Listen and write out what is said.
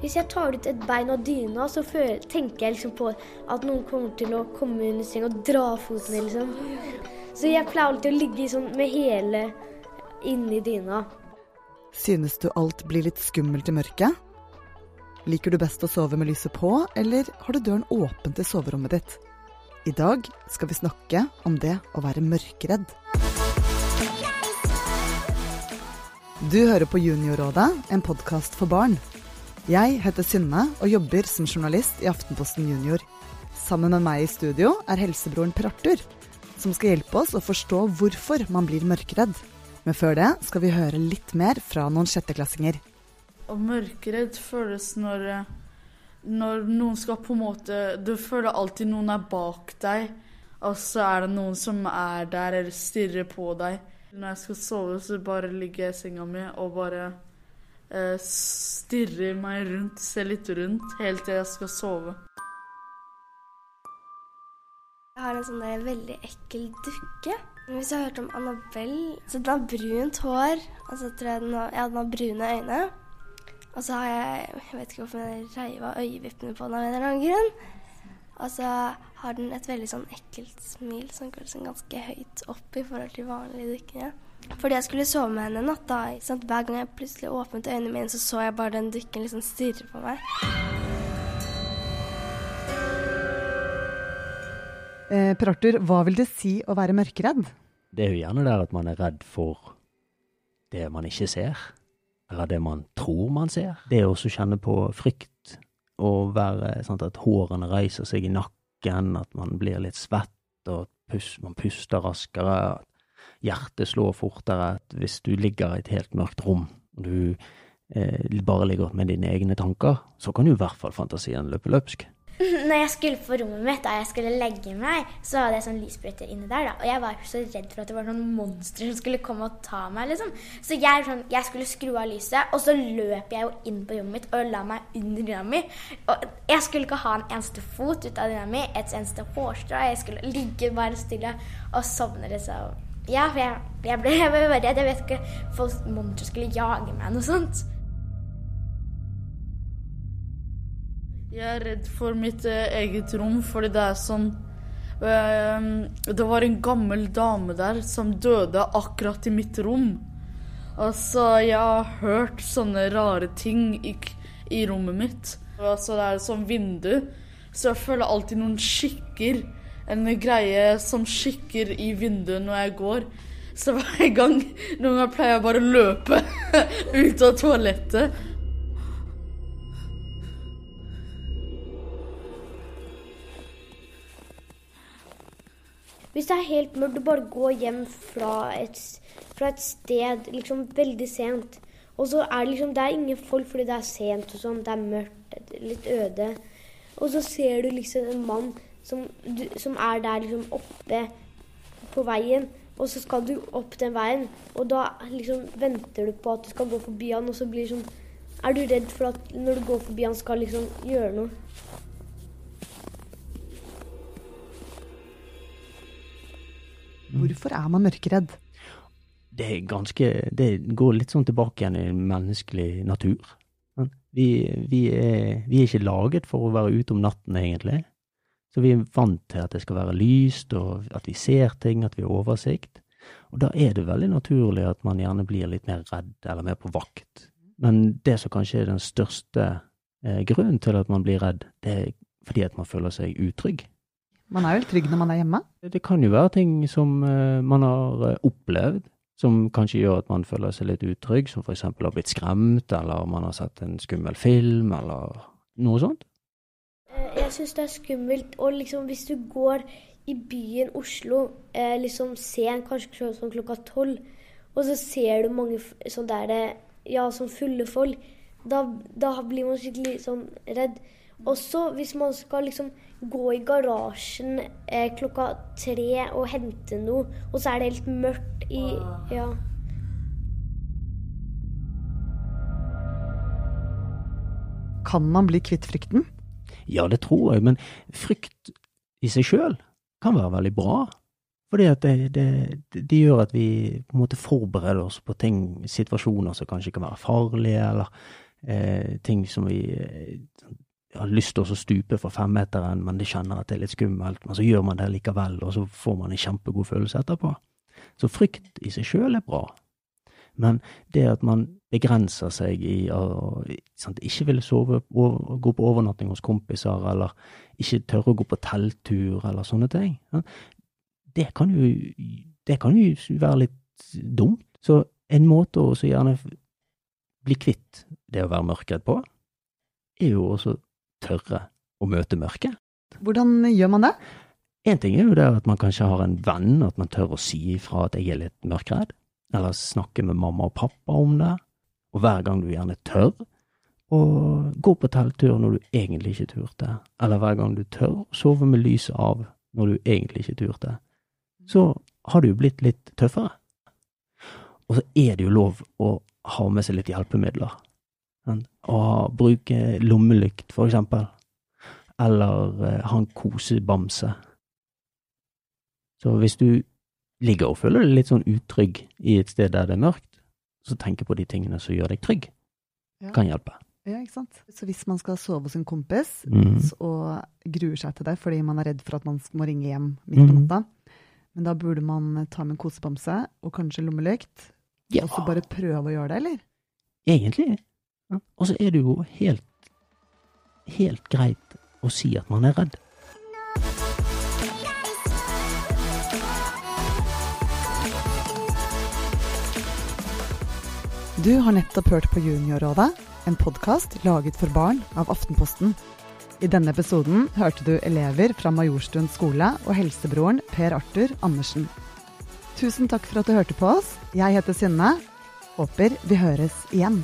Hvis jeg tar ut et bein av dyna, så føler, tenker jeg liksom på at noen kommer til å komme under senga og dra foten min, liksom. Så jeg pleier alltid å ligge sånn med hele inni dyna. Synes du alt blir litt skummelt i mørket? Liker du best å sove med lyset på, eller har du døren åpen til soverommet ditt? I dag skal vi snakke om det å være mørkredd. Du hører på Juniorrådet, en podkast for barn. Jeg heter Synne og jobber som journalist i Aftenposten Junior. Sammen med meg i studio er helsebroren Per Arthur, som skal hjelpe oss å forstå hvorfor man blir mørkredd. Men før det skal vi høre litt mer fra noen sjetteklassinger. Og mørkredd føles når, når noen skal på en måte Du føler alltid noen er bak deg, og så er det noen som er der eller stirrer på deg. Når jeg skal sove, så bare ligger jeg i senga mi og bare stirrer meg rundt, ser litt rundt, helt til jeg skal sove. Jeg har en sånn veldig ekkel dukke. Hvis du har hørt om Annabelle Så den har brunt hår, og så tror jeg den har, ja, den har brune øyne. Og så har jeg Jeg vet ikke hvorfor jeg reiv av øyevippene på den av en eller annen grunn. Og så har den et veldig sånn ekkelt smil som går sånn ganske høyt opp i forhold til vanlige dukkene. Fordi jeg skulle sove med henne en natt, da. Sant? Hver gang jeg plutselig åpnet øynene mine, så så jeg bare den dukken liksom stirre på meg. Eh, per Arthur, hva vil det si å være mørkredd? Det er jo gjerne der at man er redd for det man ikke ser, eller det man tror man ser. Det å også kjenne på frykt og være sånn at hårene reiser seg i nakken, at man blir litt svett, og pust, man puster raskere, at hjertet slår fortere. At hvis du ligger i et helt mørkt rom, og du eh, bare ligger med dine egne tanker, så kan jo i hvert fall fantasien løpe løpsk. Når jeg skulle på rommet mitt da jeg skulle legge meg, så hadde jeg sånn lysbryter inni der. da, Og jeg var så redd for at det var noen monstre som skulle komme og ta meg. liksom. Så jeg, sånn, jeg skulle skru av lyset, og så løp jeg jo inn på rommet mitt og la meg under dyna mi. Og jeg skulle ikke ha en eneste fot ut av dyna mi, et eneste hårstrå. Jeg skulle ligge bare stille og sovne. liksom. Ja, for jeg, jeg ble jeg ble redd. Jeg vet ikke folk monstre skulle jage meg noe sånt. Jeg er redd for mitt eh, eget rom, fordi det er sånn eh, Det var en gammel dame der som døde akkurat i mitt rom. Altså, jeg har hørt sånne rare ting i, i rommet mitt. Altså, det er et sånt vindu, så jeg føler alltid noen skikker. En greie som skikker i vinduet når jeg går. Så hver gang Noen ganger pleier jeg bare å løpe ut av toalettet. Hvis det er helt mørkt, bare går hjem fra et, fra et sted liksom veldig sent. Og så er det liksom Det er ingen folk fordi det er sent og sånn. Det er mørkt, litt øde. Og så ser du liksom en mann som, du, som er der liksom oppe på veien. Og så skal du opp den veien, og da liksom venter du på at du skal gå forbi han, og så blir det sånn Er du redd for at når du går forbi han, skal liksom gjøre noe? Hvorfor er man mørkredd? Det er ganske Det går litt sånn tilbake igjen i menneskelig natur. Vi, vi, er, vi er ikke laget for å være ute om natten, egentlig. Så vi er vant til at det skal være lyst, og at vi ser ting, at vi har oversikt. Og da er det veldig naturlig at man gjerne blir litt mer redd, eller mer på vakt. Men det som kanskje er den største eh, grunnen til at man blir redd, det er fordi at man føler seg utrygg. Man er vel trygg når man er hjemme? Det kan jo være ting som eh, man har eh, opplevd, som kanskje gjør at man føler seg litt utrygg, som eksempel har blitt skremt, eller man har sett en skummel film, eller noe sånt. Jeg syns det er skummelt. Og liksom hvis du går i byen Oslo eh, liksom sent, kanskje sånn klokka tolv, og så ser du mange sånn der eh, Ja, sånn fulle folk, da, da blir man skikkelig sånn redd. Også hvis man skal liksom gå i garasjen eh, klokka tre og hente noe, og så er det helt mørkt i Ja. Kan man bli kvitt frykten? Ja, det tror jeg, men frykt i seg sjøl kan være veldig bra. Fordi at det, det, det gjør at vi på en måte forbereder oss på ting, situasjoner som kanskje kan være farlige, eller Eh, ting som vi eh, har lyst til å stupe fra femmeteren, men det kjenner at det er litt skummelt. Men så gjør man det likevel, og så får man en kjempegod følelse etterpå. Så frykt i seg sjøl er bra. Men det at man begrenser seg i å ikke ville sove, gå på overnatting hos kompiser, eller ikke tørre å gå på telttur, eller sånne ting, det kan jo det kan jo være litt dumt. Så en måte å så gjerne bli kvitt det å være mørkredd på, er jo også tørre å møte mørket. Hvordan gjør man det? En ting er jo det at man kanskje har en venn, at man tør å si ifra at jeg er litt mørkredd, eller snakke med mamma og pappa om det, og hver gang du gjerne tør å gå på telttur når du egentlig ikke turte, eller hver gang du tør å sove med lyset av når du egentlig ikke turte, så har du jo blitt litt tøffere. Og så er det jo lov å ha med seg litt hjelpemidler. Å bruke lommelykt, for eksempel. Eller eh, ha en kosebamse. Så hvis du ligger og føler deg litt sånn utrygg i et sted der det er mørkt, så tenk på de tingene som gjør deg trygg. Ja. Kan hjelpe. Ja, ikke sant. Så hvis man skal sove hos en kompis Mm. og gruer seg til det fordi man er redd for at man må ringe hjem midt på natta, natta, men da burde man ta med en kosebamse og kanskje lommelykt, Ja, og så bare prøve å gjøre det, eller? egentlig. Ja. Og så er det jo helt, helt greit å si at man er redd. Du har nettopp hørt på Juniorrådet, en podkast laget for barn av Aftenposten. I denne episoden hørte du elever fra Majorstuen skole og helsebroren Per Arthur Andersen. Tusen takk for at du hørte på oss. Jeg heter Synne. Håper vi høres igjen.